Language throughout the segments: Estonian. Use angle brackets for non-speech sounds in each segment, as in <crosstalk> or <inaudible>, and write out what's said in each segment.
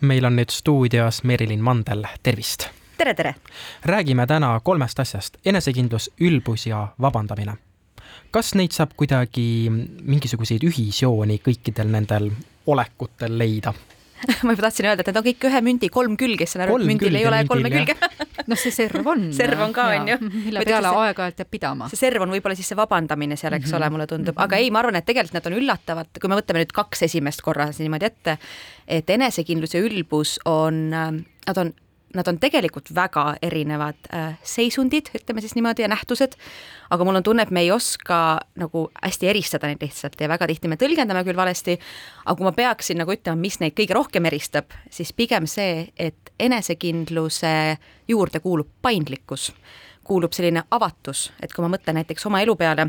meil on nüüd stuudios Merilin Mandel, tervist! tere, tere! räägime täna kolmest asjast, enesekindlus, ülbus ja vabandamine. kas neid saab kuidagi mingisuguseid ühisjooni kõikidel nendel olekutel leida? <laughs> ma juba tahtsin öelda, et need on kõik ühe mündi kolm külge, saan aru, et mündil ei ole kolme külge <laughs> noh, see serv on. serv on ka, on ju. <laughs> mille peale aeg-ajalt jääb pidama. see serv on võib-olla siis see vabandamine seal, eks mm -hmm. ole, mulle tundub, aga ei, ma arvan, et tegelikult nad on üllatavad, kui me võtame nüüd kaks esimest korra niimoodi ette, et enesekindlus ja ülbus on, nad on nad on tegelikult väga erinevad äh, seisundid, ütleme siis niimoodi, ja nähtused, aga mul on tunne, et me ei oska nagu hästi eristada neid lihtsalt ja väga tihti me tõlgendame küll valesti, aga kui ma peaksin nagu ütlema, mis neid kõige rohkem eristab, siis pigem see, et enesekindluse juurde kuulub paindlikkus, kuulub selline avatus, et kui ma mõtlen näiteks oma elu peale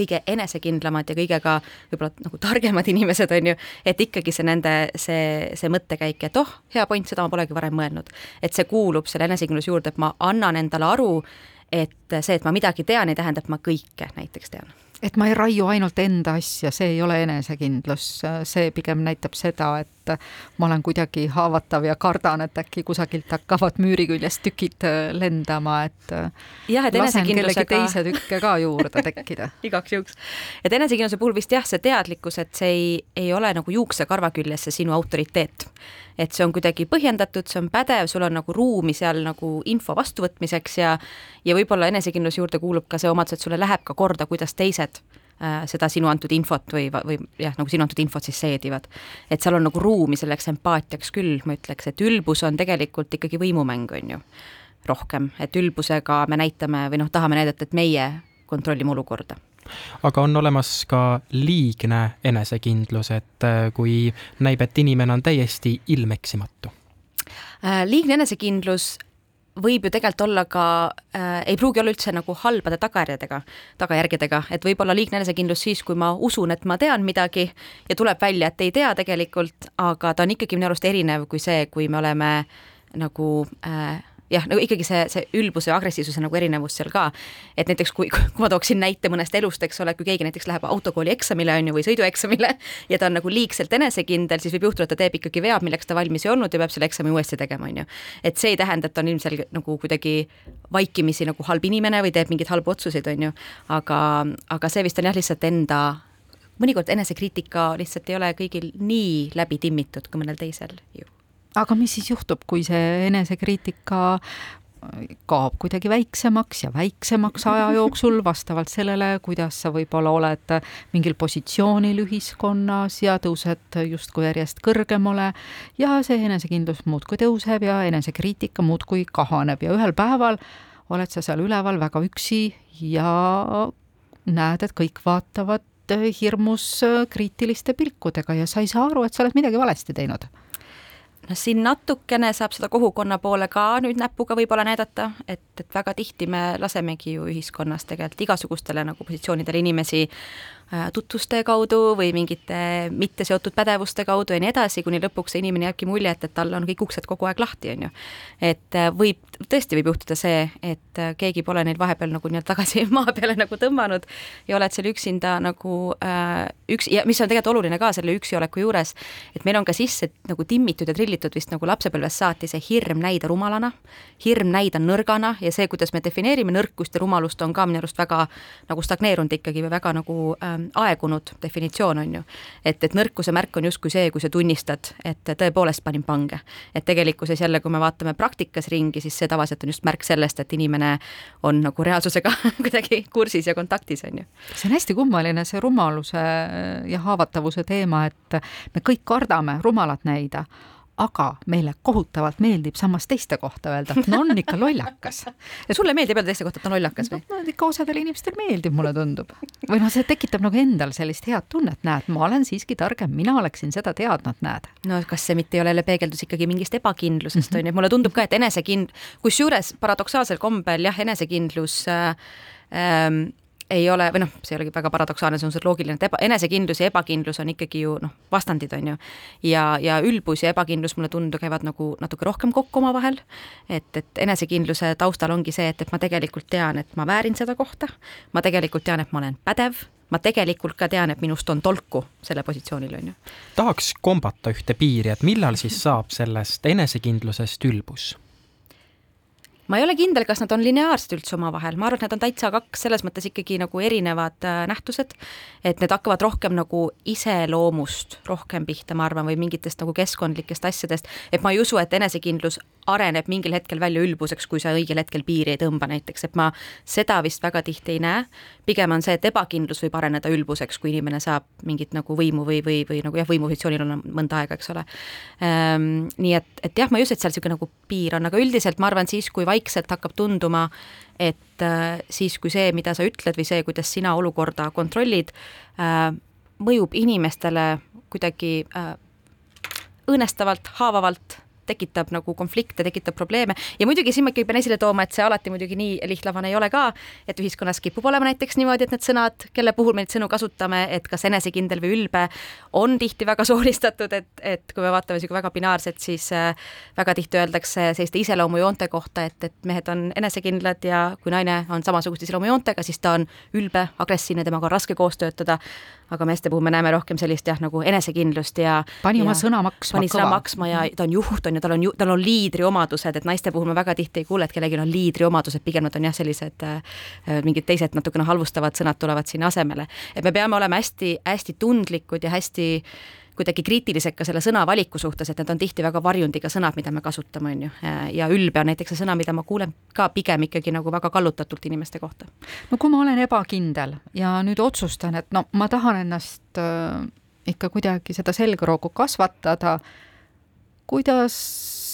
kõige enesekindlamad ja kõige ka võib-olla nagu targemad inimesed, on ju, et ikkagi see nende, see, see mõttekäik, et oh, hea point, seda ma polegi varem mõelnud. et see kuulub selle enesekindluse juurde, et ma annan endale aru, et see, et ma midagi tean, ei tähenda, et ma kõike näiteks tean et ma ei raiu ainult enda asja, see ei ole enesekindlus, see pigem näitab seda, et ma olen kuidagi haavatav ja kardan, et äkki kusagilt hakkavad müüri küljest tükid äh, lendama, et äh, jah, et kellegi teise tükke ka juurde tekkida <laughs> igaks juhuks. et enesekindluse puhul vist jah, see teadlikkus, et see ei, ei ole nagu juuksekarva küljes see sinu autoriteet. et see on kuidagi põhjendatud, see on pädev, sul on nagu ruumi seal nagu info vastuvõtmiseks ja ja võib-olla enesekindluse juurde kuulub ka see omadus, et sulle läheb ka korda, kuidas teised seda sinu antud infot või, või jah, nagu sinu antud infot siis seedivad. et seal on nagu ruumi selleks empaatiaks küll, ma ütleks, et ülbus on tegelikult ikkagi võimumäng, on ju, rohkem, et ülbusega me näitame või noh, tahame näidata, et meie kontrollime olukorda aga on olemas ka liigne enesekindlus, et äh, kui näib, et inimene on täiesti ilmeksimatu? Äh, liigne enesekindlus võib ju tegelikult olla ka äh,, ei pruugi olla üldse nagu halbade tagajärjedega, tagajärgedega, et võib olla liigne enesekindlus siis, kui ma usun, et ma tean midagi ja tuleb välja, et ei tea tegelikult, aga ta on ikkagi minu arust erinev kui see, kui me oleme nagu äh, jah, nagu ikkagi see, see ülbuse ja agressiivsuse nagu erinevus seal ka. et näiteks kui, kui ma tooksin näite mõnest elust, eks ole, kui keegi näiteks läheb autokooli eksamile on ju või sõidueksamile ja ta on nagu liigselt enesekindel, siis võib juhtuda, et ta teeb ikkagi vead, milleks ta valmis ei olnud ja peab selle eksami uuesti tegema, on ju. et see ei tähenda, et ta on ilmselgelt nagu kuidagi vaikimisi nagu halb inimene või teeb mingeid halbu otsuseid, on ju, aga, aga see vist on jah, lihtsalt enda mõnikord enesekriitika lihtsalt ei ole kõigil nii läbi timmitud kui mõnel teisel ju aga mis siis juhtub, kui see enesekriitika kaob kuidagi väiksemaks ja väiksemaks aja jooksul vastavalt sellele, kuidas sa võib-olla oled mingil positsioonil ühiskonnas ja tõused justkui järjest kõrgemale ja see enesekindlus muudkui tõuseb ja enesekriitika muudkui kahaneb ja ühel päeval oled sa seal üleval väga üksi ja näed, et kõik vaatavad hirmus kriitiliste pilkudega ja sa ei saa aru, et sa oled midagi valesti teinud siin natukene saab seda kogukonna poole ka nüüd näpuga võib-olla näidata, et, et väga tihti me lasemegi ju ühiskonnas tegelikult igasugustele nagu positsioonidele inimesi Äh, tutvuste kaudu või mingite mitte seotud pädevuste kaudu ja nii edasi, kuni lõpuks see inimene jääbki mulje, et, et tal on kõik uksed kogu aeg lahti, on ju. et äh, võib, tõesti võib juhtuda see, et äh, keegi pole neid vahepeal nagu nii-öelda tagasi <laughs> maa peale nagu tõmmanud ja oled seal üksinda nagu äh, üks ja mis on tegelikult oluline ka selle üksioleku juures, et meil on ka sisse nagu timmitud ja trillitud vist nagu lapsepõlvest saati see hirm näida rumalana, hirm näida nõrgana ja see, kuidas me defineerime nõrkust ja rumalust, on ka minu arust väga nagu stagneerunud ikkagi või väga nagu äh, aegunud definitsioon, on ju. et, et nõrkuse märk on justkui see, kui sa tunnistad, et tõepoolest panin pange. et tegelikkuses jälle, kui me vaatame praktikas ringi, siis see tavaliselt on just märk sellest, et inimene on nagu reaalsusega <laughs> kuidagi kursis ja kontaktis, on ju. see on hästi kummaline, see rumaluse ja haavatavuse teema, et me kõik kardame rumalat näida aga meile kohutavalt meeldib samas teiste kohta öelda, et no on ikka lollakas. ja <laughs> sulle meeldib öelda teiste kohta, et on lollakas või no,? ikka osadele inimestele meeldib, mulle tundub. või noh, see tekitab nagu endal sellist head tunnet, näed, ma olen siiski targem, mina oleksin seda teadnud, näed. no kas see mitte ei ole jälle peegeldus ikkagi mingist ebakindlusest, on ju, mulle tundub ka, et enesekind-, kusjuures paradoksaalsel kombel jah, enesekindlus äh, ähm, ei ole, või noh, see ei olegi väga paradoksaalne, see on see loogiline, et eba, enesekindlus ja ebakindlus on ikkagi ju noh, vastandid, on ju. ja, ja ülbus ja ebakindlus mulle tundub, käivad nagu natuke rohkem kokku omavahel. et, et enesekindluse taustal ongi see, et, et ma tegelikult tean, et ma väärin seda kohta, ma tegelikult tean, et ma olen pädev ma tegelikult ka tean, et minust on tolku selle positsioonil, on ju. tahaks kombata ühte piiri, et millal siis saab sellest enesekindlusest ülbus? Ma ei ole kindel, kas nad on lineaarsed üldse omavahel, ma arvan, et nad on täitsa kaks selles mõttes ikkagi nagu erinevad äh, nähtused, et need hakkavad rohkem nagu iseloomust rohkem pihta, ma arvan, või mingitest nagu keskkondlikest asjadest, et ma ei usu, et enesekindlus areneb mingil hetkel välja ülbuseks, kui sa õigel hetkel piiri ei tõmba näiteks, et ma seda vist väga tihti ei näe, pigem on see, et ebakindlus võib areneda ülbuseks, kui inimene saab mingit nagu võimu või, või, või nagu jah, võimupositsioonil on mõnda aega, eks ole. Ehm,. Nii et, et jah, ma ei usu, et seal niisugune nagu piir on, aga üldiselt ma arvan, siis kui vaik vaikselt hakkab tunduma, et äh, siis, kui see, mida sa ütled või see, kuidas sina olukorda kontrollid, äh, mõjub inimestele kuidagi äh, õõnestavalt, haavavalt tekitab nagu konflikte, tekitab probleeme. Ja muidugi siin ma ikkagi pean esile tooma, et see alati muidugi nii lihtlabane ei ole ka, et ühiskonnas kipub olema näiteks niimoodi, et need sõnad, kelle puhul me neid sõnu kasutame, et kas enesekindel või ülbe, on tihti väga <laughs> sooristatud, et, et kui me vaatame niisugune väga binaarset, siis äh, väga tihti öeldakse selliste iseloomujoonte kohta, et, et mehed on enesekindlad ja kui naine on samasuguste iseloomujoontega, siis ta on ülbe, agressiivne, temaga on raske koos töötada, aga meeste puhul me näeme rohkem sellist jah, nagu enesekindlust ja pani oma sõna maksma. pani sõna maksma ja ta on juht, on ju, tal on ju, tal on liidriomadused, et naiste puhul me väga tihti ei kuule, et kellelgi on liidriomadused, pigem nad on jah, sellised äh, mingid teised natukene halvustavad sõnad tulevad sinna asemele. et me peame olema hästi-hästi tundlikud ja hästi kuidagi kriitilised ka selle sõnavaliku suhtes, et need on tihti väga varjundiga sõnad, mida me kasutame, on ju, ja ülbe on näiteks see sõna, mida ma kuulen ka pigem ikkagi nagu väga kallutatult inimeste kohta. no kui ma olen ebakindel ja nüüd otsustan, et no ma tahan ennast äh, ikka kuidagi seda selgroogu kasvatada, kuidas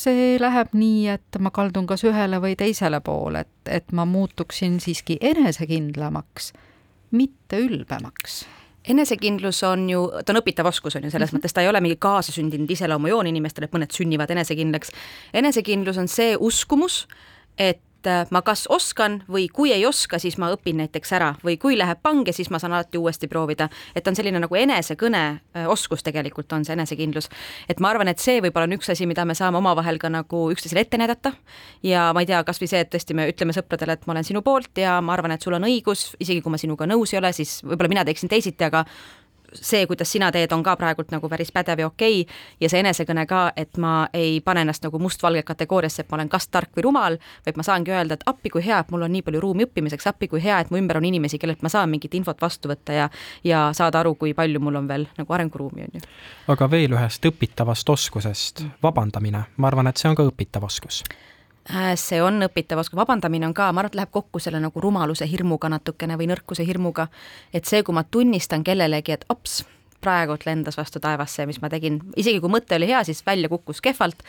see läheb nii, et ma kaldun kas ühele või teisele poole, et, et ma muutuksin siiski enesekindlamaks, mitte ülbemaks enesekindlus on ju, ta on õpitav oskus, on ju, selles mm -hmm. mõttes ta ei ole mingi kaasasündinud iseloomujoon inimestele, et mõned sünnivad enesekindlaks. enesekindlus on see uskumus, et ma kas oskan või kui ei oska, siis ma õpin näiteks ära või kui läheb pange, siis ma saan alati uuesti proovida. et on selline nagu enesekõne äh, oskus tegelikult on see enesekindlus. et ma arvan, et see võib-olla on üks asi, mida me saame omavahel ka nagu üksteisele ette näidata ja ma ei tea, kasvõi see, et tõesti me ütleme sõpradele, et ma olen sinu poolt ja ma arvan, et sul on õigus, isegi kui ma sinuga nõus ei ole, siis võib-olla mina teeksin teisiti, aga see, kuidas sina teed, on ka praegult nagu päris pädev ja okei okay. ja see enesekõne ka, et ma ei pane ennast nagu mustvalge kategooriasse, et ma olen kas tark või rumal, vaid ma saangi öelda, et appi, kui hea, et mul on nii palju ruumi õppimiseks, appi, kui hea, et mu ümber on inimesi, kellelt ma saan mingit infot vastu võtta ja ja saada aru, kui palju mul on veel nagu arenguruumi, on ju. aga veel ühest õpitavast oskusest, vabandamine, ma arvan, et see on ka õpitav oskus see on õpitav oskus, vabandamine on ka, ma arvan, et läheb kokku selle nagu rumaluse hirmuga natukene või nõrkuse hirmuga. et see, kui ma tunnistan kellelegi, et ops, praegult lendas vastu taevasse, mis ma tegin, isegi kui mõte oli hea, siis välja kukkus kehvalt,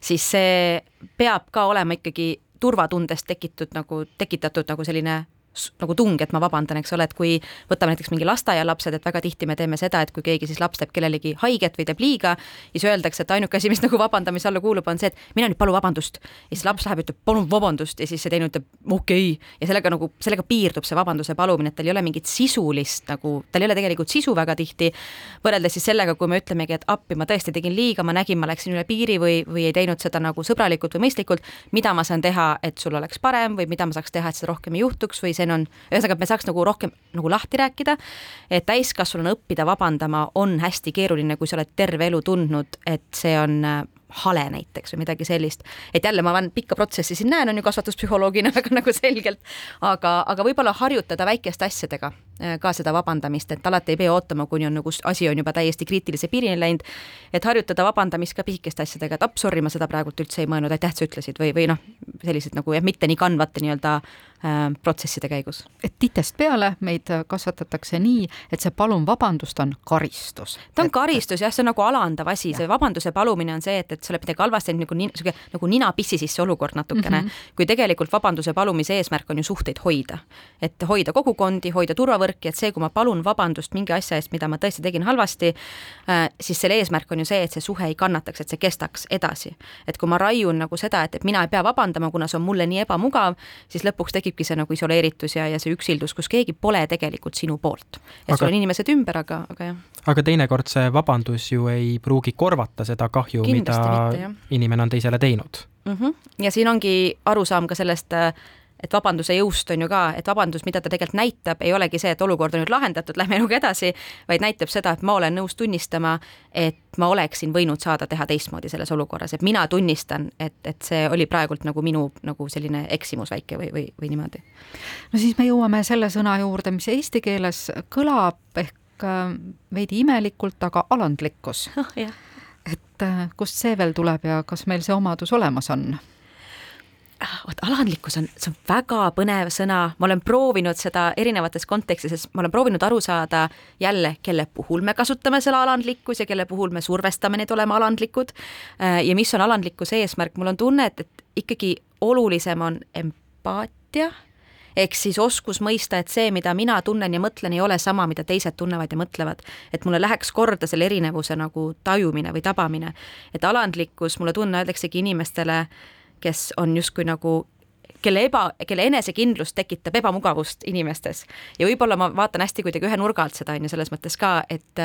siis see peab ka olema ikkagi turvatundest tekitud nagu, tekitatud nagu selline nagu tung, et ma vabandan, eks ole, et kui võtame näiteks mingi lasteaialapsed, et väga tihti me teeme seda, et kui keegi siis laps teeb kellelegi haiget või teeb liiga, siis öeldakse, et ainuke asi, mis <laughs> nagu vabandamise alla kuulub, on see, et mine nüüd palu vabandust. ja siis laps läheb, ütleb palun vabandust ja siis see teine ütleb okei okay. ja sellega nagu, sellega piirdub see vabanduse palumine, et tal ei ole mingit sisulist nagu, tal ei ole tegelikult sisu väga tihti, võrreldes siis sellega, kui me ütlemegi, et appi, ma tõesti tegin liiga, ma nägin, ma läksin üle piiri või, või ei teinud seda nagu sõbralikult või mõistlikult, mida ma saan teha, et sul oleks parem või mida ma saaks teha, et seda rohkem ei juhtuks või see on, ühesõnaga, et me saaks nagu rohkem nagu lahti rääkida, et täiskasvanuna õppida vabandama on hästi keeruline, kui sa oled terve elu tundnud, et see on hale näiteks või midagi sellist. et jälle ma olen pikka protsessi siin näen, on ju kasvatuspsühholoogina <laughs> väga nagu selgelt, aga, aga võib-olla harjutada väikeste asjadega äh, ka seda vabandamist, et alati ei pea ootama, kuni on nagu asi on juba täiesti kriitilise piirini läinud, et harjutada vabandamist ka pisikeste asjadega, et ap sorry, ma seda praegult üldse ei mõelnud, aitäh, sa ütlesid või, või noh, sellised nagu jah, mitte nii kandvate nii-öelda äh, protsesside käigus. et titest peale meid kasvatatakse nii, et see palun vabandust on karistus. ta on et... karistus jah, see on nagu alandav asi, see vabanduse palumine on see, et, et sa oled midagi halvasti teinud, nagu niisugune nagu nina pissi sisse olukord natukene mm, -hmm. kui tegelikult vabanduse palumise eesmärk on ju suhteid hoida. et hoida kogukondi, hoida turvavõrki, et see, kui ma palun vabandust mingi asja eest, mida ma tõesti tegin halvasti, äh, siis selle eesmärk on ju see, et see suhe ei kannataks, et see kestaks edasi. et kui ma raiun nagu seda, et, et mina ei pea vabandama, kuna see on mulle nii ebamugav, siis lõpuks tekibki see nagu isoleeritus ja, ja see üksildus, kus keegi pole tegelikult sinu poolt. et aga... sul on inimesed ümber, aga, aga jah. aga teinekord see vabandus ju ei pruugi korvata seda kahju, mida mitte, inimene on teisele teinud mm. -hmm. ja siin ongi arusaam ka sellest äh, et vabanduse jõust on ju ka, et vabandus, mida ta tegelikult näitab, ei olegi see, et olukord on nüüd lahendatud, <laughs> lähme eluga edasi, vaid näitab seda, et ma olen nõus tunnistama, et ma oleksin võinud saada teha teistmoodi selles olukorras, et mina tunnistan, et, et see oli praegult nagu minu nagu selline eksimus väike või, või, või niimoodi. no siis me jõuame selle sõna juurde, mis eesti keeles kõlab ehk äh, veidi imelikult, aga alandlikkus <laughs> oh,. et äh, kust see veel tuleb ja kas meil see omadus olemas on? Ah, vot alandlikkus on, see on väga põnev sõna, ma olen proovinud seda erinevates kontekstides, ma olen proovinud aru saada jälle, kelle puhul me kasutame selle alandlikkus ja kelle puhul me survestame neid olema alandlikud. Äh, ja mis on alandlikkuse eesmärk, mul on tunne, et, et ikkagi olulisem on empaatia ehk siis oskus mõista, et see, mida mina tunnen ja mõtlen, ei ole sama, mida teised tunnevad ja mõtlevad. et mulle läheks korda selle erinevuse nagu tajumine või tabamine. et alandlikkus, mulle tunne, öeldaksegi inimestele, kes on justkui nagu kelle eba, kelle enesekindlus tekitab ebamugavust inimestes. ja võib-olla ma vaatan hästi kuidagi ühe nurga alt seda, on ju, selles mõttes ka, et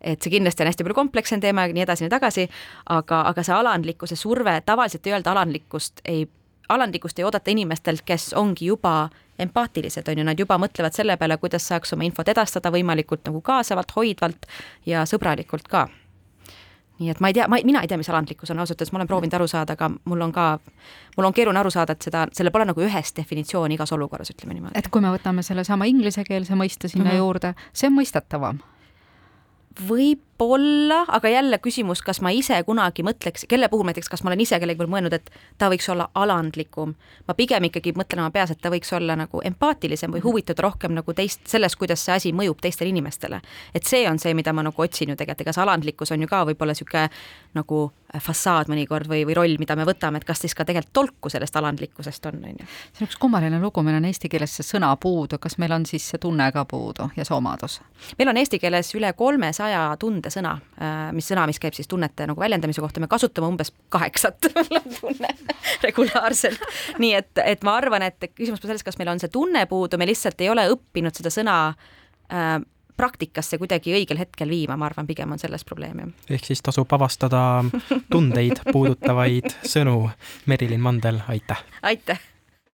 et see kindlasti on hästi palju komplekssem teema ja nii edasi, nii tagasi, aga, aga see alandlikkuse surve, tavaliselt ei öelda alandlikkust, ei alandlikkust ei oodata inimestelt, kes ongi juba empaatilised, on ju, nad juba mõtlevad selle peale, kuidas saaks oma infot edastada võimalikult nagu kaasavalt, hoidvalt ja sõbralikult ka. Nii et ma ei tea, ma, mina ei tea, mis alandlikkus on, ausalt öeldes ma olen proovinud aru saada, aga mul on ka, mul on keeruline aru saada, et seda, sellel pole nagu ühest definitsiooni igas olukorras, ütleme niimoodi. et kui me võtame sellesama inglisekeelse mõiste sinna mm -hmm. juurde, see on mõistetavam võib-olla, aga jälle küsimus, kas ma ise kunagi mõtleks, kelle puhul näiteks, kas ma olen ise kellegi peal mõelnud, et ta võiks olla alandlikum. ma pigem ikkagi mõtlen oma peas, et ta võiks olla nagu empaatilisem või huvitatud rohkem nagu teist, sellest, kuidas see asi mõjub teistele inimestele. et see on see, mida ma nagu otsin ju tegelikult, ega see alandlikkus on ju ka võib-olla niisugune nagu fassaad mõnikord või, või roll, mida me võtame, et kas siis ka tegelikult tolku sellest alandlikkusest on, on ju. see on üks kummaline lugu, meil on eesti keeles see sõna puudu, kas meil on siis see tunne ka puudu ja see omadus? meil on eesti keeles üle kolmesaja tundesõna, äh, mis sõna, mis käib siis tunnete nagu väljendamise kohta, me kasutame umbes kaheksat <laughs> tunne regulaarselt. nii et, et ma arvan, et küsimus pole selles, kas meil on see tunne puudu, me lihtsalt ei ole õppinud seda sõna äh, praktikasse kuidagi õigel hetkel viima, ma arvan, pigem on selles probleem, jah. ehk siis tasub avastada tundeid puudutavaid <laughs> sõnu. Merilin Mandel, aitäh! aitäh!